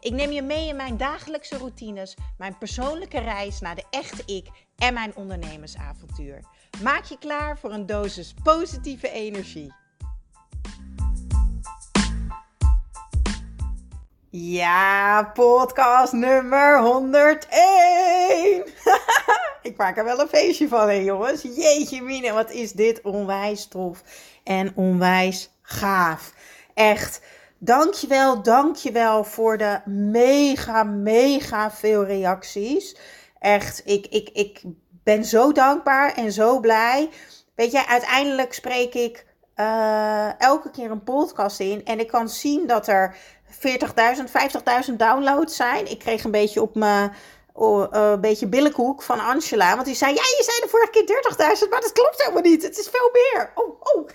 Ik neem je mee in mijn dagelijkse routines, mijn persoonlijke reis naar de echte ik en mijn ondernemersavontuur. Maak je klaar voor een dosis positieve energie. Ja, podcast nummer 101. Ik maak er wel een feestje van, hè, jongens. Jeetje mine, wat is dit onwijs tof en onwijs gaaf. Echt. Dankjewel, dankjewel voor de mega, mega veel reacties. Echt, ik, ik, ik ben zo dankbaar en zo blij. Weet je, uiteindelijk spreek ik uh, elke keer een podcast in. En ik kan zien dat er 40.000, 50.000 downloads zijn. Ik kreeg een beetje op mijn oh, uh, beetje billenkoek van Angela. Want die zei, ja, je zei de vorige keer 30.000, maar dat klopt helemaal niet. Het is veel meer. Oh, oh.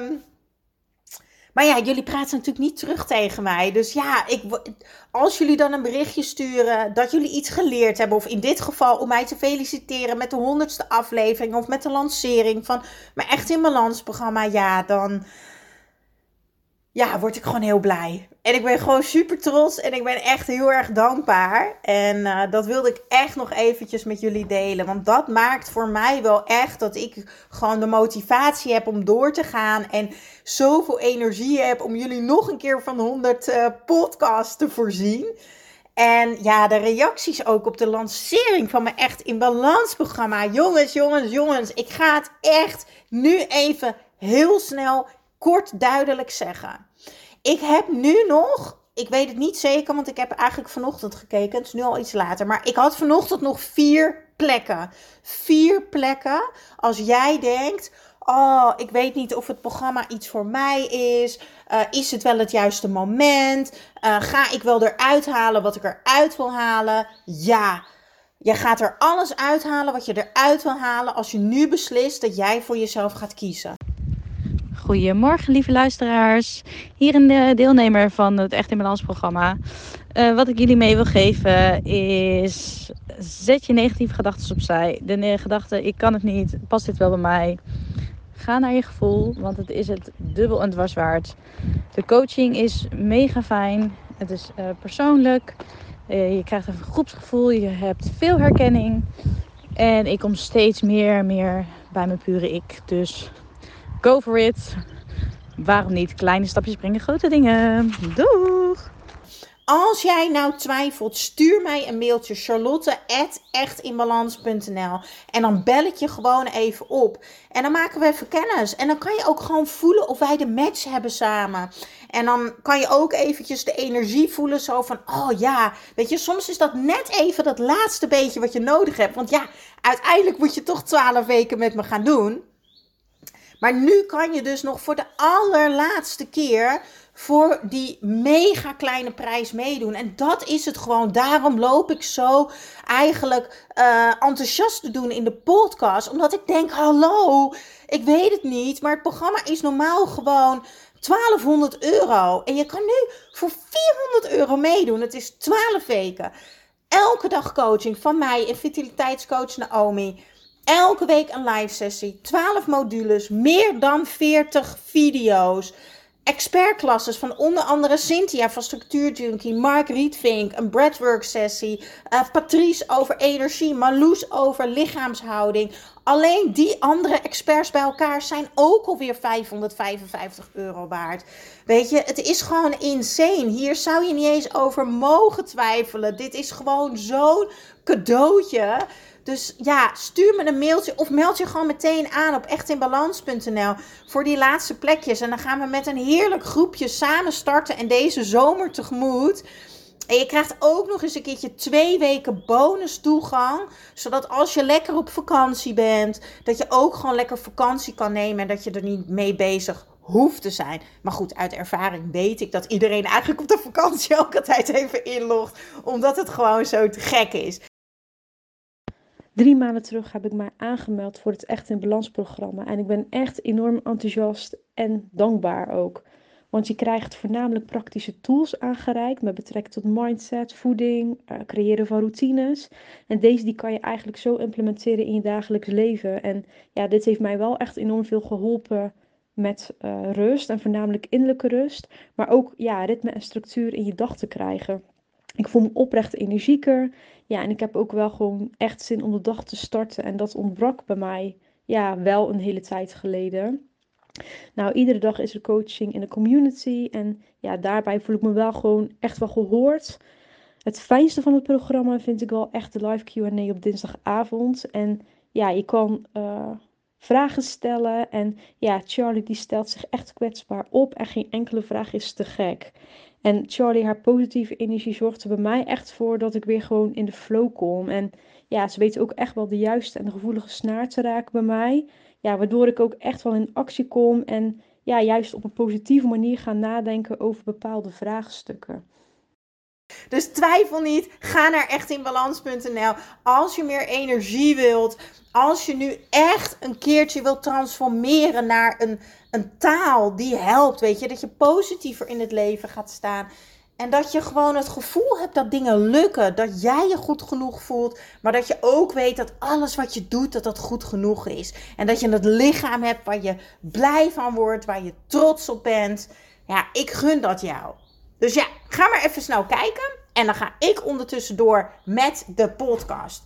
um, Maar ja, jullie praten natuurlijk niet terug tegen mij. Dus ja, ik, als jullie dan een berichtje sturen dat jullie iets geleerd hebben, of in dit geval om mij te feliciteren met de honderdste aflevering of met de lancering van mijn Echt in Balans programma, ja, dan ja, word ik gewoon heel blij. En ik ben gewoon super trots en ik ben echt heel erg dankbaar. En uh, dat wilde ik echt nog eventjes met jullie delen. Want dat maakt voor mij wel echt dat ik gewoon de motivatie heb om door te gaan. En zoveel energie heb om jullie nog een keer van 100 uh, podcasts te voorzien. En ja, de reacties ook op de lancering van mijn Echt in Balans programma. Jongens, jongens, jongens. Ik ga het echt nu even heel snel kort duidelijk zeggen. Ik heb nu nog, ik weet het niet zeker, want ik heb eigenlijk vanochtend gekeken. Het is nu al iets later. Maar ik had vanochtend nog vier plekken. Vier plekken. Als jij denkt, oh, ik weet niet of het programma iets voor mij is. Uh, is het wel het juiste moment? Uh, ga ik wel eruit halen wat ik eruit wil halen? Ja. Je gaat er alles uithalen wat je eruit wil halen als je nu beslist dat jij voor jezelf gaat kiezen. Goedemorgen, lieve luisteraars. Hier een de deelnemer van het Echt in Balans programma. Uh, wat ik jullie mee wil geven is: zet je negatieve gedachten opzij. De gedachte: ik kan het niet, past dit wel bij mij? Ga naar je gevoel, want het is het dubbel en dwars waard. De coaching is mega fijn. Het is uh, persoonlijk. Je krijgt een groepsgevoel. Je hebt veel herkenning. En ik kom steeds meer en meer bij mijn pure ik. Dus go for it. Waarom niet? Kleine stapjes brengen grote dingen. Doeg! Als jij nou twijfelt, stuur mij een mailtje charlotte@echtinbalans.nl en dan bel ik je gewoon even op. En dan maken we even kennis. En dan kan je ook gewoon voelen of wij de match hebben samen. En dan kan je ook eventjes de energie voelen zo van, oh ja, weet je, soms is dat net even dat laatste beetje wat je nodig hebt. Want ja, uiteindelijk moet je toch twaalf weken met me gaan doen. Maar nu kan je dus nog voor de allerlaatste keer voor die mega kleine prijs meedoen. En dat is het gewoon. Daarom loop ik zo eigenlijk uh, enthousiast te doen in de podcast. Omdat ik denk, hallo, ik weet het niet. Maar het programma is normaal gewoon 1200 euro. En je kan nu voor 400 euro meedoen. Het is 12 weken. Elke dag coaching van mij en vitaliteitscoach Naomi. Elke week een live sessie, 12 modules, meer dan 40 video's. Expertklasses van onder andere Cynthia van Structuur Junkie, Mark Rietvink, een breathwork sessie, uh, Patrice over energie, Marloes over lichaamshouding. Alleen die andere experts bij elkaar zijn ook alweer 555 euro waard. Weet je, het is gewoon insane. Hier zou je niet eens over mogen twijfelen. Dit is gewoon zo'n cadeautje. Dus ja, stuur me een mailtje of meld je gewoon meteen aan op echtinbalans.nl voor die laatste plekjes. En dan gaan we met een heerlijk groepje samen starten en deze zomer tegemoet. En je krijgt ook nog eens een keertje twee weken bonus toegang. Zodat als je lekker op vakantie bent, dat je ook gewoon lekker vakantie kan nemen. En dat je er niet mee bezig hoeft te zijn. Maar goed, uit ervaring weet ik dat iedereen eigenlijk op de vakantie ook altijd even inlogt. Omdat het gewoon zo te gek is. Drie maanden terug heb ik mij aangemeld voor het Echt in Balans programma. En ik ben echt enorm enthousiast en dankbaar ook. Want je krijgt voornamelijk praktische tools aangereikt met betrekking tot mindset, voeding, uh, creëren van routines. En deze die kan je eigenlijk zo implementeren in je dagelijks leven. En ja, dit heeft mij wel echt enorm veel geholpen met uh, rust en voornamelijk innerlijke rust. Maar ook ja, ritme en structuur in je dag te krijgen. Ik voel me oprecht energieker. Ja, en ik heb ook wel gewoon echt zin om de dag te starten. En dat ontbrak bij mij ja, wel een hele tijd geleden. Nou, iedere dag is er coaching in de community. En ja, daarbij voel ik me wel gewoon echt wel gehoord. Het fijnste van het programma vind ik wel echt de live QA op dinsdagavond. En ja, je kan uh, vragen stellen. En ja, Charlie die stelt zich echt kwetsbaar op. En geen enkele vraag is te gek. En Charlie, haar positieve energie zorgt er bij mij echt voor dat ik weer gewoon in de flow kom. En ja, ze weet ook echt wel de juiste en de gevoelige snaar te raken bij mij. Ja, waardoor ik ook echt wel in actie kom en ja, juist op een positieve manier ga nadenken over bepaalde vraagstukken. Dus twijfel niet, ga naar echtinbalans.nl als je meer energie wilt. Als je nu echt een keertje wilt transformeren naar een, een taal die helpt, weet je, dat je positiever in het leven gaat staan. En dat je gewoon het gevoel hebt dat dingen lukken. Dat jij je goed genoeg voelt. Maar dat je ook weet dat alles wat je doet, dat dat goed genoeg is. En dat je het lichaam hebt waar je blij van wordt. Waar je trots op bent. Ja, ik gun dat jou. Dus ja, ga maar even snel kijken. En dan ga ik ondertussen door met de podcast.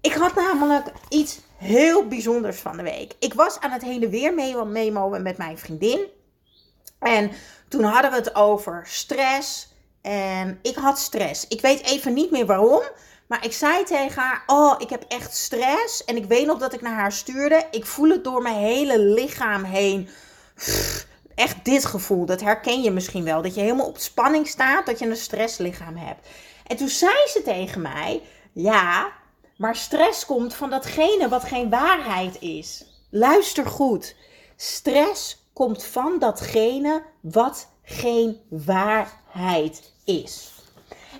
Ik had namelijk iets heel bijzonders van de week. Ik was aan het heen en weer memoen met mijn vriendin. En toen hadden we het over stress. En ik had stress. Ik weet even niet meer waarom. Maar ik zei tegen haar: Oh, ik heb echt stress. En ik weet nog dat ik naar haar stuurde. Ik voel het door mijn hele lichaam heen. Echt dit gevoel. Dat herken je misschien wel. Dat je helemaal op spanning staat. Dat je een stresslichaam hebt. En toen zei ze tegen mij: Ja, maar stress komt van datgene wat geen waarheid is. Luister goed. Stress komt van datgene wat geen waarheid is.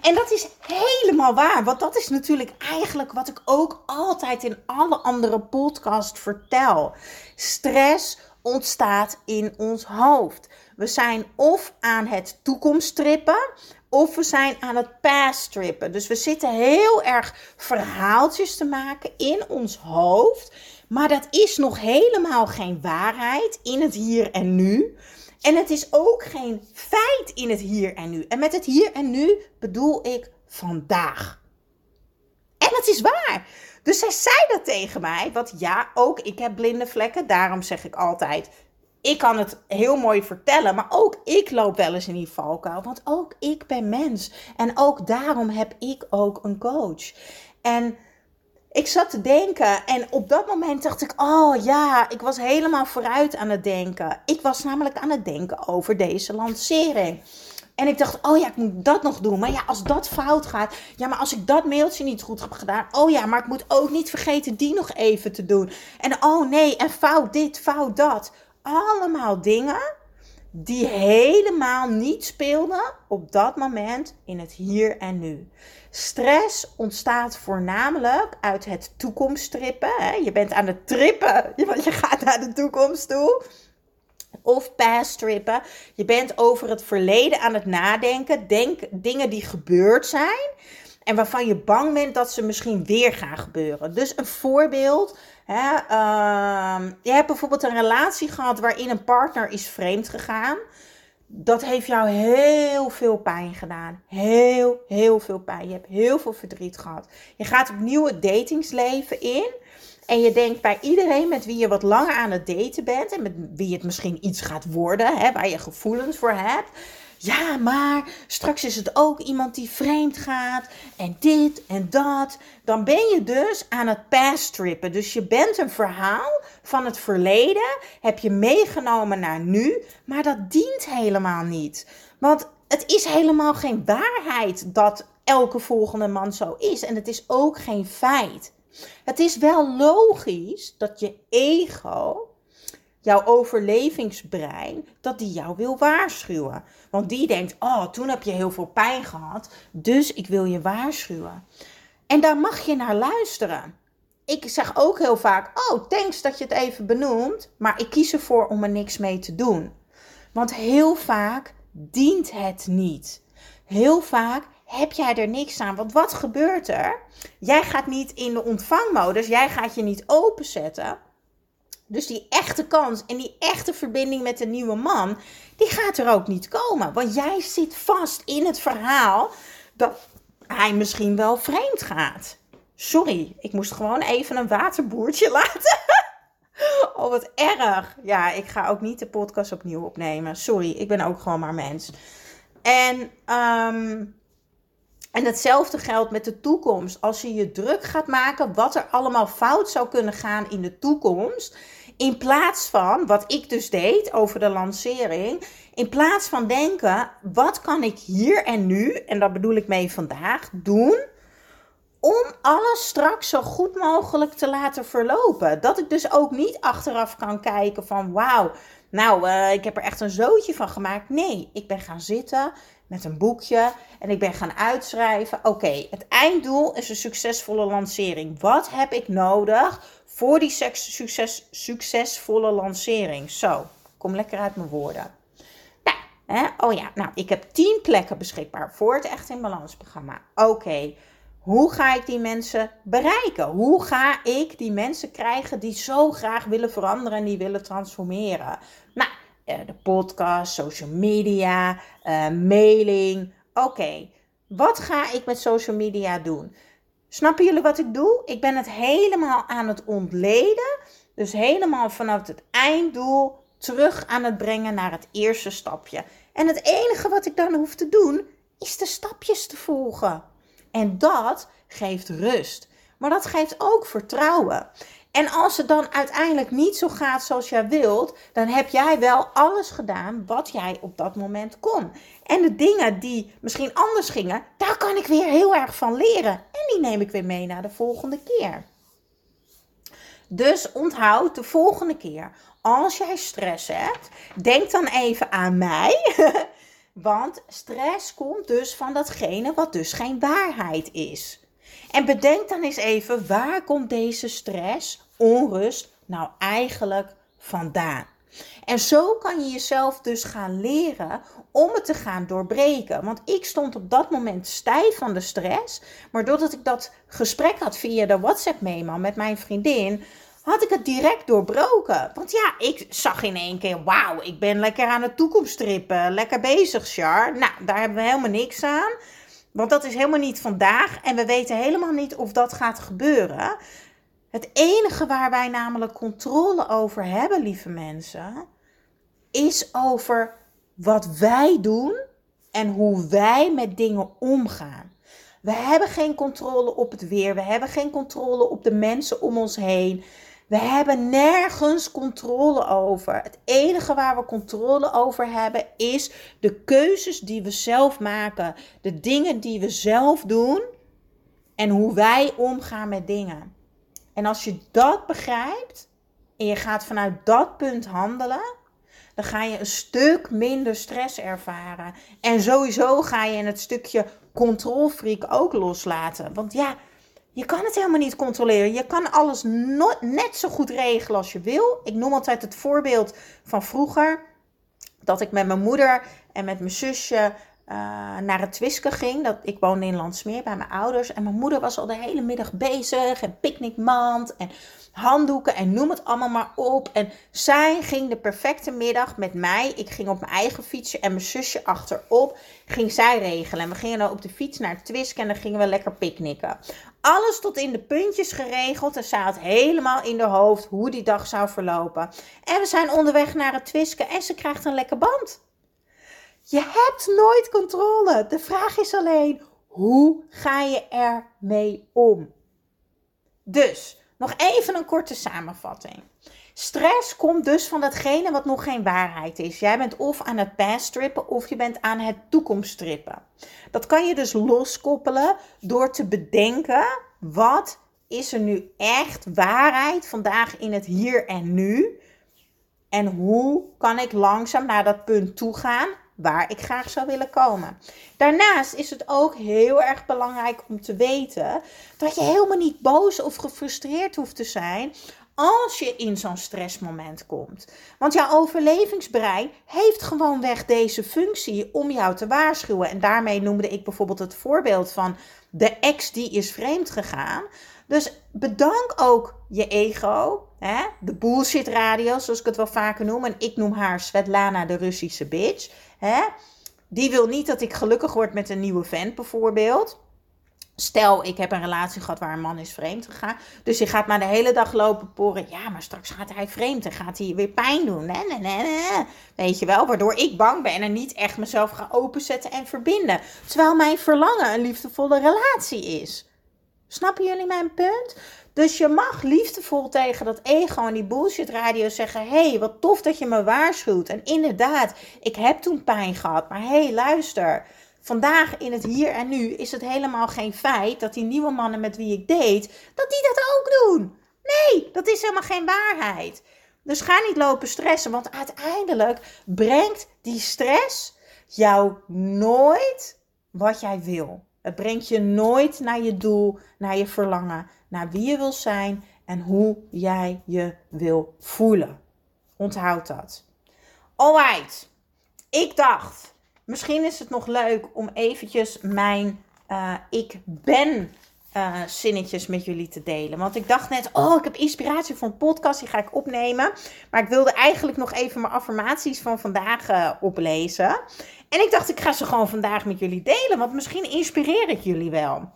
En dat is helemaal waar, want dat is natuurlijk eigenlijk wat ik ook altijd in alle andere podcasts vertel. Stress ontstaat in ons hoofd. We zijn of aan het toekomsttrippen, of we zijn aan het past trippen. Dus we zitten heel erg verhaaltjes te maken in ons hoofd. Maar dat is nog helemaal geen waarheid in het hier en nu. En het is ook geen feit in het hier en nu. En met het hier en nu bedoel ik vandaag. En het is waar. Dus zij zei dat tegen mij. Want ja, ook ik heb blinde vlekken. Daarom zeg ik altijd: ik kan het heel mooi vertellen, maar ook ik loop wel eens in die valkuil. Want ook ik ben mens. En ook daarom heb ik ook een coach. En ik zat te denken en op dat moment dacht ik, oh ja, ik was helemaal vooruit aan het denken. Ik was namelijk aan het denken over deze lancering. En ik dacht, oh ja, ik moet dat nog doen. Maar ja, als dat fout gaat. Ja, maar als ik dat mailtje niet goed heb gedaan. Oh ja, maar ik moet ook niet vergeten die nog even te doen. En oh nee, en fout dit, fout dat allemaal dingen die helemaal niet speelden op dat moment in het hier en nu. Stress ontstaat voornamelijk uit het toekomsttrippen. Hè? Je bent aan het trippen, want je gaat naar de toekomst toe. Of past trippen. Je bent over het verleden aan het nadenken. Denk dingen die gebeurd zijn. En waarvan je bang bent dat ze misschien weer gaan gebeuren. Dus een voorbeeld Hè, uh, je hebt bijvoorbeeld een relatie gehad waarin een partner is vreemd gegaan. Dat heeft jou heel veel pijn gedaan. Heel, heel veel pijn. Je hebt heel veel verdriet gehad. Je gaat opnieuw het datingsleven in. En je denkt bij iedereen met wie je wat langer aan het daten bent. En met wie het misschien iets gaat worden. Hè, waar je gevoelens voor hebt ja, maar straks is het ook iemand die vreemd gaat en dit en dat. Dan ben je dus aan het past trippen. Dus je bent een verhaal van het verleden, heb je meegenomen naar nu, maar dat dient helemaal niet. Want het is helemaal geen waarheid dat elke volgende man zo is. En het is ook geen feit. Het is wel logisch dat je ego jouw overlevingsbrein, dat die jou wil waarschuwen. Want die denkt, oh, toen heb je heel veel pijn gehad, dus ik wil je waarschuwen. En daar mag je naar luisteren. ik zeg ook heel vaak: Oh, thanks dat je het even benoemt. Maar ik kies ervoor om er niks mee te doen. Want heel vaak dient het niet. Heel vaak heb jij er niks aan. Want wat gebeurt er? Jij gaat niet in de ontvangmodus, jij gaat je niet openzetten. Dus die echte kans en die echte verbinding met een nieuwe man, die gaat er ook niet komen. Want jij zit vast in het verhaal dat hij misschien wel vreemd gaat. Sorry, ik moest gewoon even een waterboertje laten. oh, wat erg. Ja, ik ga ook niet de podcast opnieuw opnemen. Sorry, ik ben ook gewoon maar mens. En, um, en hetzelfde geldt met de toekomst. Als je je druk gaat maken wat er allemaal fout zou kunnen gaan in de toekomst. In plaats van, wat ik dus deed over de lancering. In plaats van denken, wat kan ik hier en nu, en dat bedoel ik mee vandaag, doen om alles straks zo goed mogelijk te laten verlopen. Dat ik dus ook niet achteraf kan kijken van wauw, nou, uh, ik heb er echt een zootje van gemaakt. Nee, ik ben gaan zitten met een boekje en ik ben gaan uitschrijven. Oké, het einddoel is een succesvolle lancering. Wat heb ik nodig voor die succes, succesvolle lancering? Zo, kom lekker uit mijn woorden. Nou, hè, oh ja, nou, ik heb 10 plekken beschikbaar voor het Echt in Balans programma. Oké. Hoe ga ik die mensen bereiken? Hoe ga ik die mensen krijgen die zo graag willen veranderen en die willen transformeren? Nou, de podcast, social media, uh, mailing. Oké, wat ga ik met social media doen? Snappen jullie wat ik doe? Ik ben het helemaal aan het ontleden. Dus helemaal vanaf het einddoel terug aan het brengen naar het eerste stapje. En het enige wat ik dan hoef te doen, is de stapjes te volgen. En dat geeft rust. Maar dat geeft ook vertrouwen. En als het dan uiteindelijk niet zo gaat zoals jij wilt, dan heb jij wel alles gedaan wat jij op dat moment kon. En de dingen die misschien anders gingen, daar kan ik weer heel erg van leren. En die neem ik weer mee naar de volgende keer. Dus onthoud de volgende keer, als jij stress hebt, denk dan even aan mij. Want stress komt dus van datgene wat dus geen waarheid is. En bedenk dan eens even, waar komt deze stress, onrust nou eigenlijk vandaan? En zo kan je jezelf dus gaan leren om het te gaan doorbreken. Want ik stond op dat moment stijf van de stress. Maar doordat ik dat gesprek had via de WhatsApp-memo met mijn vriendin, had ik het direct doorbroken. Want ja, ik zag in één keer, wauw, ik ben lekker aan het toekomsttrippen. Lekker bezig, Char. Nou, daar hebben we helemaal niks aan. Want dat is helemaal niet vandaag. En we weten helemaal niet of dat gaat gebeuren. Het enige waar wij namelijk controle over hebben, lieve mensen, is over wat wij doen en hoe wij met dingen omgaan. We hebben geen controle op het weer. We hebben geen controle op de mensen om ons heen. We hebben nergens controle over. Het enige waar we controle over hebben is de keuzes die we zelf maken, de dingen die we zelf doen en hoe wij omgaan met dingen. En als je dat begrijpt en je gaat vanuit dat punt handelen, dan ga je een stuk minder stress ervaren. En sowieso ga je in het stukje controlfreak ook loslaten. Want ja, je kan het helemaal niet controleren. Je kan alles net zo goed regelen als je wil. Ik noem altijd het voorbeeld van vroeger. Dat ik met mijn moeder en met mijn zusje uh, naar het Twisken ging. Dat, ik woonde in Landsmeer bij mijn ouders. En mijn moeder was al de hele middag bezig. En picknickmand en handdoeken en noem het allemaal maar op. En zij ging de perfecte middag met mij. Ik ging op mijn eigen fietsje en mijn zusje achterop. Ging zij regelen. En we gingen dan op de fiets naar het Twisken en dan gingen we lekker picknicken. Alles tot in de puntjes geregeld. En zij had helemaal in de hoofd hoe die dag zou verlopen. En we zijn onderweg naar het Twisken en ze krijgt een lekker band. Je hebt nooit controle. De vraag is alleen, hoe ga je ermee om? Dus, nog even een korte samenvatting. Stress komt dus van datgene wat nog geen waarheid is. Jij bent of aan het past trippen of je bent aan het toekomst trippen. Dat kan je dus loskoppelen door te bedenken wat is er nu echt waarheid vandaag in het hier en nu. En hoe kan ik langzaam naar dat punt toe gaan waar ik graag zou willen komen. Daarnaast is het ook heel erg belangrijk om te weten dat je helemaal niet boos of gefrustreerd hoeft te zijn als je in zo'n stressmoment komt. Want jouw overlevingsbrein heeft gewoonweg deze functie om jou te waarschuwen. En daarmee noemde ik bijvoorbeeld het voorbeeld van de ex die is vreemd gegaan. Dus bedank ook je ego, hè? de bullshit radio, zoals ik het wel vaker noem. En ik noem haar Svetlana de Russische bitch. Hè? Die wil niet dat ik gelukkig word met een nieuwe vent bijvoorbeeld. Stel, ik heb een relatie gehad waar een man is vreemd gegaan. Dus je gaat maar de hele dag lopen poren. Ja, maar straks gaat hij vreemd en gaat hij weer pijn doen. Weet je wel, waardoor ik bang ben en niet echt mezelf ga openzetten en verbinden. Terwijl mijn verlangen een liefdevolle relatie is. Snappen jullie mijn punt? Dus je mag liefdevol tegen dat ego en die bullshit radio zeggen: hey, wat tof dat je me waarschuwt. En inderdaad, ik heb toen pijn gehad. Maar hey, luister vandaag in het hier en nu is het helemaal geen feit dat die nieuwe mannen met wie ik date, dat die dat ook doen. Nee, dat is helemaal geen waarheid. Dus ga niet lopen stressen, want uiteindelijk brengt die stress jou nooit wat jij wil. Het brengt je nooit naar je doel, naar je verlangen, naar wie je wil zijn en hoe jij je wil voelen. Onthoud dat. Alright, ik dacht Misschien is het nog leuk om eventjes mijn uh, ik ben uh, zinnetjes met jullie te delen. Want ik dacht net, oh, ik heb inspiratie voor een podcast, die ga ik opnemen. Maar ik wilde eigenlijk nog even mijn affirmaties van vandaag uh, oplezen. En ik dacht, ik ga ze gewoon vandaag met jullie delen, want misschien inspireer ik jullie wel.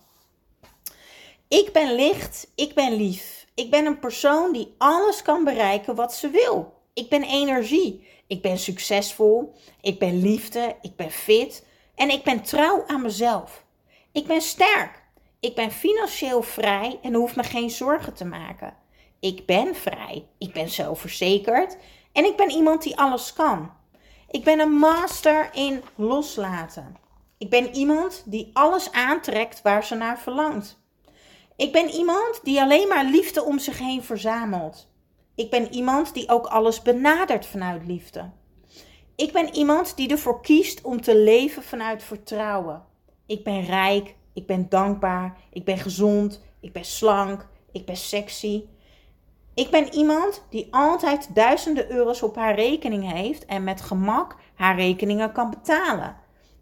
Ik ben licht, ik ben lief. Ik ben een persoon die alles kan bereiken wat ze wil. Ik ben energie. Ik ben succesvol. Ik ben liefde. Ik ben fit. En ik ben trouw aan mezelf. Ik ben sterk. Ik ben financieel vrij en hoef me geen zorgen te maken. Ik ben vrij. Ik ben zelfverzekerd. En ik ben iemand die alles kan. Ik ben een master in loslaten. Ik ben iemand die alles aantrekt waar ze naar verlangt. Ik ben iemand die alleen maar liefde om zich heen verzamelt. Ik ben iemand die ook alles benadert vanuit liefde. Ik ben iemand die ervoor kiest om te leven vanuit vertrouwen. Ik ben rijk, ik ben dankbaar, ik ben gezond, ik ben slank, ik ben sexy. Ik ben iemand die altijd duizenden euro's op haar rekening heeft en met gemak haar rekeningen kan betalen.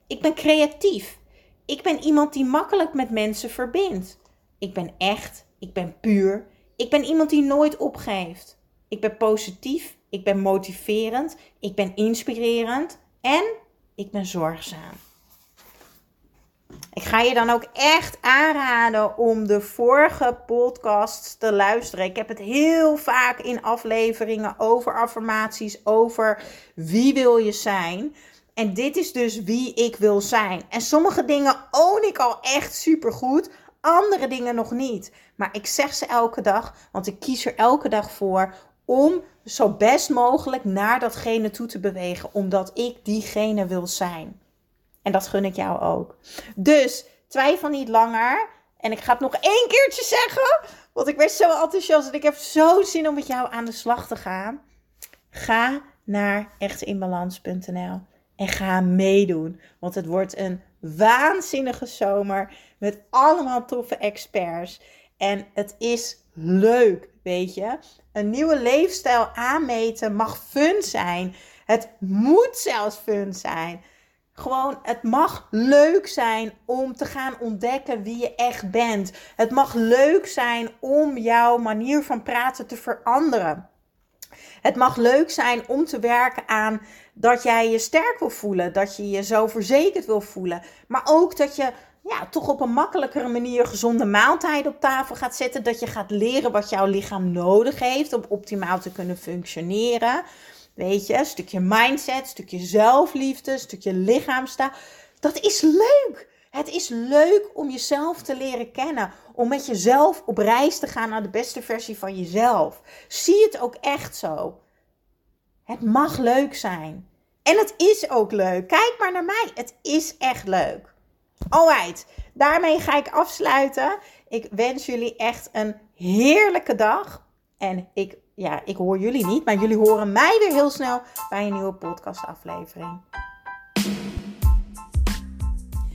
Ik ben creatief. Ik ben iemand die makkelijk met mensen verbindt. Ik ben echt, ik ben puur. Ik ben iemand die nooit opgeeft. Ik ben positief, ik ben motiverend, ik ben inspirerend en ik ben zorgzaam. Ik ga je dan ook echt aanraden om de vorige podcast te luisteren. Ik heb het heel vaak in afleveringen over affirmaties, over wie wil je zijn. En dit is dus wie ik wil zijn. En sommige dingen own ik al echt supergoed, andere dingen nog niet. Maar ik zeg ze elke dag, want ik kies er elke dag voor om zo best mogelijk naar datgene toe te bewegen, omdat ik diegene wil zijn. En dat gun ik jou ook. Dus twijfel niet langer. En ik ga het nog één keertje zeggen, want ik ben zo enthousiast en ik heb zo zin om met jou aan de slag te gaan. Ga naar echtinbalans.nl en ga meedoen, want het wordt een waanzinnige zomer met allemaal toffe experts. En het is leuk, weet je. Een nieuwe leefstijl aanmeten mag fun zijn. Het moet zelfs fun zijn. Gewoon, het mag leuk zijn om te gaan ontdekken wie je echt bent. Het mag leuk zijn om jouw manier van praten te veranderen. Het mag leuk zijn om te werken aan dat jij je sterk wil voelen, dat je je zo verzekerd wil voelen, maar ook dat je ja, toch op een makkelijkere manier gezonde maaltijden op tafel gaat zetten. Dat je gaat leren wat jouw lichaam nodig heeft om optimaal te kunnen functioneren. Weet je, een stukje mindset, een stukje zelfliefde, een stukje lichaamstaal. Dat is leuk. Het is leuk om jezelf te leren kennen. Om met jezelf op reis te gaan naar de beste versie van jezelf. Zie het ook echt zo. Het mag leuk zijn. En het is ook leuk. Kijk maar naar mij. Het is echt leuk. Alright, daarmee ga ik afsluiten. Ik wens jullie echt een heerlijke dag. En ik, ja, ik hoor jullie niet, maar jullie horen mij weer heel snel bij een nieuwe podcastaflevering.